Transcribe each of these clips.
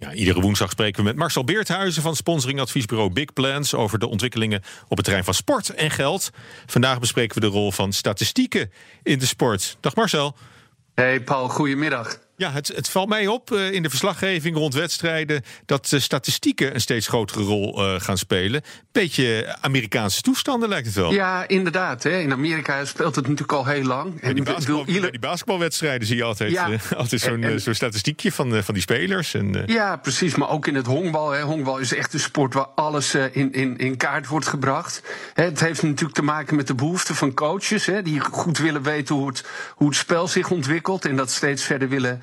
Ja, iedere woensdag spreken we met Marcel Beerthuizen van sponsoringadviesbureau Big Plans over de ontwikkelingen op het terrein van sport en geld. Vandaag bespreken we de rol van statistieken in de sport. Dag Marcel. Hey Paul, goedemiddag. Ja, het, het valt mij op uh, in de verslaggeving rond wedstrijden dat uh, statistieken een steeds grotere rol uh, gaan spelen. Beetje Amerikaanse toestanden lijkt het wel. Ja, inderdaad. Hè. In Amerika speelt het natuurlijk al heel lang. En die, basketbal, bedoel, die basketbalwedstrijden zie je altijd, ja. altijd zo'n zo statistiekje van, van die spelers. En, ja, precies. Maar ook in het honkbal. Hè. Honkbal is echt een sport waar alles in, in, in kaart wordt gebracht. Hè, het heeft natuurlijk te maken met de behoeften van coaches. Hè, die goed willen weten hoe het, hoe het spel zich ontwikkelt. En dat steeds verder willen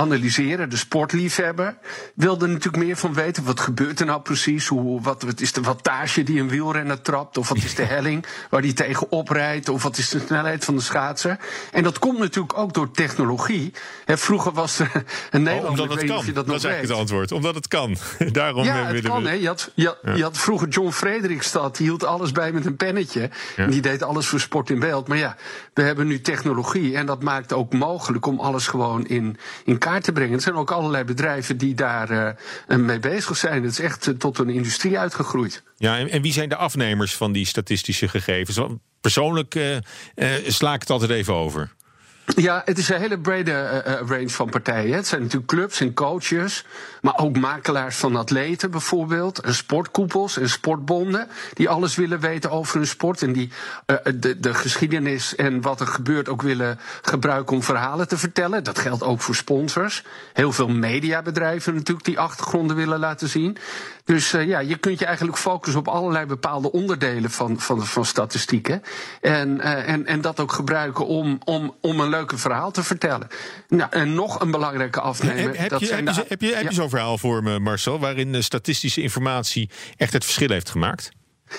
analyseren. De sportliefhebber wilde natuurlijk meer van weten. Wat gebeurt er nou precies? Hoe, wat, wat is de wattage die een wielrenner trapt? Of wat is de helling waar die tegen oprijdt? Of wat is de snelheid van de schaatser? En dat komt natuurlijk ook door technologie. He, vroeger was er een Nederlander... Oh, omdat het kan. dat, dat is eigenlijk het antwoord. Omdat het kan. Daarom ja, het kan. We... Je, had, je, ja. je, had, vroeger John Frederikstad. Die hield alles bij met een pennetje. Ja. En die deed alles voor sport in beeld. Maar ja, we hebben nu technologie. En dat maakt ook mogelijk om alles gewoon in, in kaart te brengen. Er zijn ook allerlei bedrijven die daar uh, mee bezig zijn. Het is echt uh, tot een industrie uitgegroeid. Ja, en, en, wie zijn de afnemers van die statistische gegevens? Persoonlijk uh, sla ik het altijd even over. Ja, het is een hele brede uh, range van partijen. Het zijn natuurlijk clubs en coaches, maar ook makelaars van atleten bijvoorbeeld, en sportkoepels en sportbonden, die alles willen weten over hun sport en die uh, de, de geschiedenis en wat er gebeurt ook willen gebruiken om verhalen te vertellen. Dat geldt ook voor sponsors. Heel veel mediabedrijven natuurlijk die achtergronden willen laten zien. Dus ja, je kunt je eigenlijk focussen op allerlei bepaalde onderdelen van, van, van statistieken. En, en, en dat ook gebruiken om, om, om een verhaal te vertellen. Nou, en nog een belangrijke afnemer. Heb, dat je, zijn heb, de, je, heb, je, heb je zo'n verhaal voor me, Marcel, waarin de statistische informatie echt het verschil heeft gemaakt?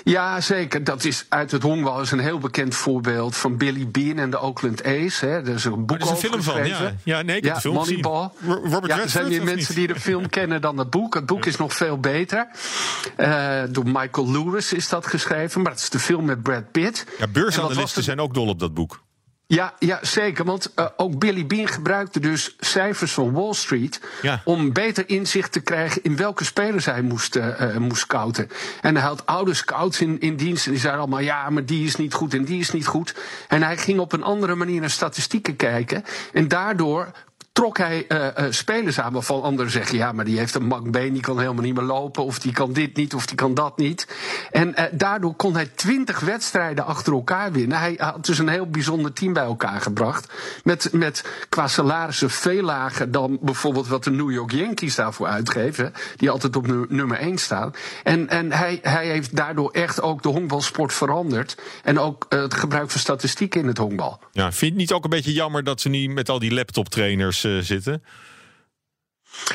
Ja, zeker. Dat is uit het honkbal is een heel bekend voorbeeld van Billy Bean en de Oakland Ace. Hè. Er is een boek er is een film van, ja. Ja, nee, ik heb ja, de film Moneyball. Robert ja, er zijn meer mensen die de film kennen dan het boek. Het boek is nog veel beter. Uh, door Michael Lewis is dat geschreven, maar het is de film met Brad Pitt. Ja, beursanalisten zijn ook dol op dat boek. Ja, ja, zeker. Want uh, ook Billy Bean gebruikte dus cijfers van Wall Street. Ja. om beter inzicht te krijgen in welke spelers hij moest, uh, moest scouten. En hij had oude scouts in, in dienst. En die zeiden allemaal: ja, maar die is niet goed en die is niet goed. En hij ging op een andere manier naar statistieken kijken. En daardoor trok hij uh, uh, spelers aan waarvan anderen zeggen: ja, maar die heeft een makbeen, die kan helemaal niet meer lopen, of die kan dit niet, of die kan dat niet. En uh, daardoor kon hij twintig wedstrijden achter elkaar winnen. Hij had dus een heel bijzonder team bij elkaar gebracht. Met, met qua salarissen veel lager dan bijvoorbeeld wat de New York Yankees daarvoor uitgeven, die altijd op nu, nummer 1 staan. En, en hij, hij heeft daardoor echt ook de honkbalsport veranderd. En ook het gebruik van statistieken in het honkbal. Ja, vind je het niet ook een beetje jammer dat ze niet met al die laptoptrainers zitten?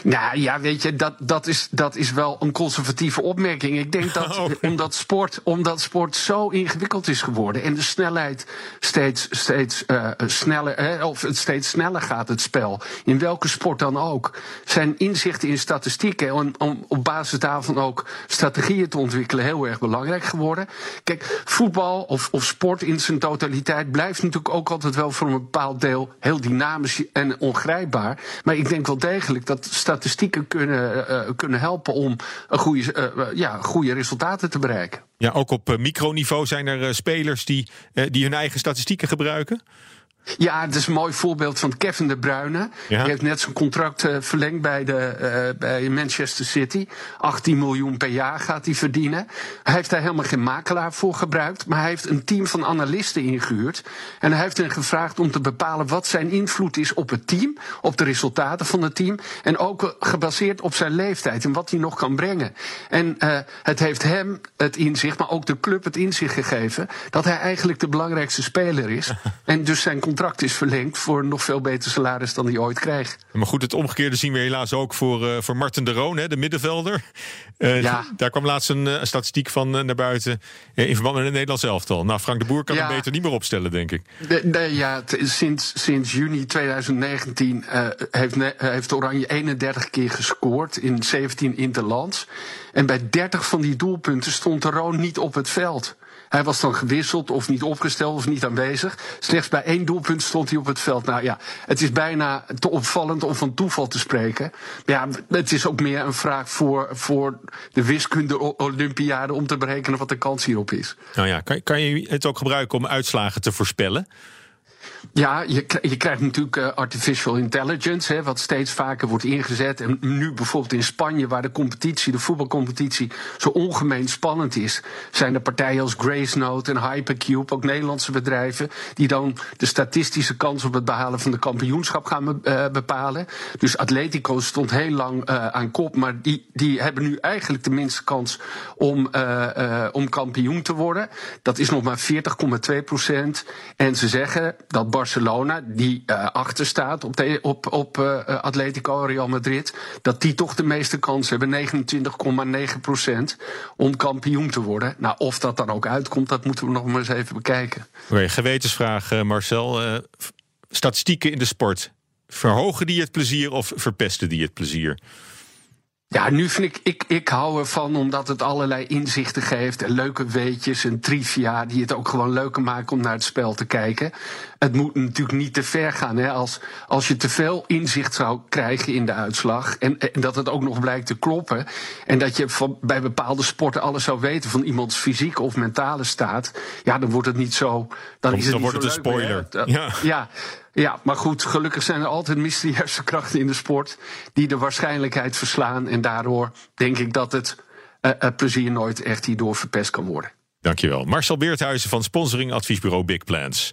Nou ja, weet je, dat, dat, is, dat is wel een conservatieve opmerking. Ik denk dat okay. omdat, sport, omdat sport zo ingewikkeld is geworden en de snelheid steeds, steeds uh, sneller, eh, of het steeds sneller gaat, het spel, in welke sport dan ook, zijn inzichten in statistieken om, om op basis daarvan ook strategieën te ontwikkelen heel erg belangrijk geworden. Kijk, voetbal of, of sport in zijn totaliteit blijft natuurlijk ook altijd wel voor een bepaald deel heel dynamisch en ongrijpbaar. Maar ik denk wel degelijk dat statistieken kunnen, uh, kunnen helpen om een goede, uh, ja, goede resultaten te bereiken. Ja, ook op microniveau zijn er spelers die, die hun eigen statistieken gebruiken? Ja, het is een mooi voorbeeld van Kevin de Bruyne. Ja. Die heeft net zijn contract uh, verlengd bij, de, uh, bij Manchester City. 18 miljoen per jaar gaat hij verdienen. Hij heeft daar helemaal geen makelaar voor gebruikt. Maar hij heeft een team van analisten ingehuurd. En hij heeft hen gevraagd om te bepalen wat zijn invloed is op het team. Op de resultaten van het team. En ook gebaseerd op zijn leeftijd en wat hij nog kan brengen. En uh, het heeft hem het inzicht, maar ook de club het inzicht gegeven. dat hij eigenlijk de belangrijkste speler is. en dus zijn contract contract is verlengd voor een nog veel beter salaris dan hij ooit kreeg. Maar goed, het omgekeerde zien we helaas ook voor, uh, voor Martin de Roon, hè, de middenvelder. Uh, ja. Daar kwam laatst een uh, statistiek van naar buiten in verband met het Nederlands elftal. Nou, Frank de Boer kan ja. hem beter niet meer opstellen, denk ik. De, de, ja, sinds, sinds juni 2019 heeft, heeft Oranje 31 keer gescoord in 17 interlands. En bij 30 van die doelpunten stond de Roon niet op het veld. Hij was dan gewisseld of niet opgesteld of niet aanwezig. Slechts bij één doelpunt stond hij op het veld. Nou ja, het is bijna te opvallend om van toeval te spreken. Ja, het is ook meer een vraag voor, voor de wiskunde-Olympiade om te berekenen wat de kans hierop is. Nou ja, kan, kan je het ook gebruiken om uitslagen te voorspellen? Ja, je, je krijgt natuurlijk uh, artificial intelligence, hè, wat steeds vaker wordt ingezet. En nu bijvoorbeeld in Spanje, waar de competitie, de voetbalcompetitie, zo ongemeen spannend is, zijn er partijen als Gracenote en Hypercube, ook Nederlandse bedrijven, die dan de statistische kans op het behalen van de kampioenschap gaan uh, bepalen. Dus Atletico stond heel lang uh, aan kop, maar die, die hebben nu eigenlijk de minste kans om, om kampioen te worden. Dat is nog maar 40,2 procent. En ze zeggen dat Barcelona, die uh, achter staat op, de, op, op uh, Atletico Real Madrid, dat die toch de meeste kans hebben, 29,9 procent, om kampioen te worden. Nou, of dat dan ook uitkomt, dat moeten we nog maar eens even bekijken. Oké, gewetensvraag, Marcel. statistieken in de sport. Verhogen die het plezier of verpesten die het plezier? Ja, nu vind ik, ik, ik hou ervan omdat het allerlei inzichten geeft en leuke weetjes en trivia die het ook gewoon leuker maken om naar het spel te kijken. Het moet natuurlijk niet te ver gaan. Hè? Als, als je te veel inzicht zou krijgen in de uitslag en, en dat het ook nog blijkt te kloppen en dat je van, bij bepaalde sporten alles zou weten van iemands fysieke of mentale staat, ja, dan wordt het niet zo. Dan, is het dan niet wordt zo het een spoiler. ja. ja. Ja, maar goed, gelukkig zijn er altijd mysterieuze krachten in de sport die de waarschijnlijkheid verslaan. En daardoor denk ik dat het uh, uh, plezier nooit echt hierdoor verpest kan worden. Dankjewel. Marcel Beerthuizen van sponsoring adviesbureau Big Plans.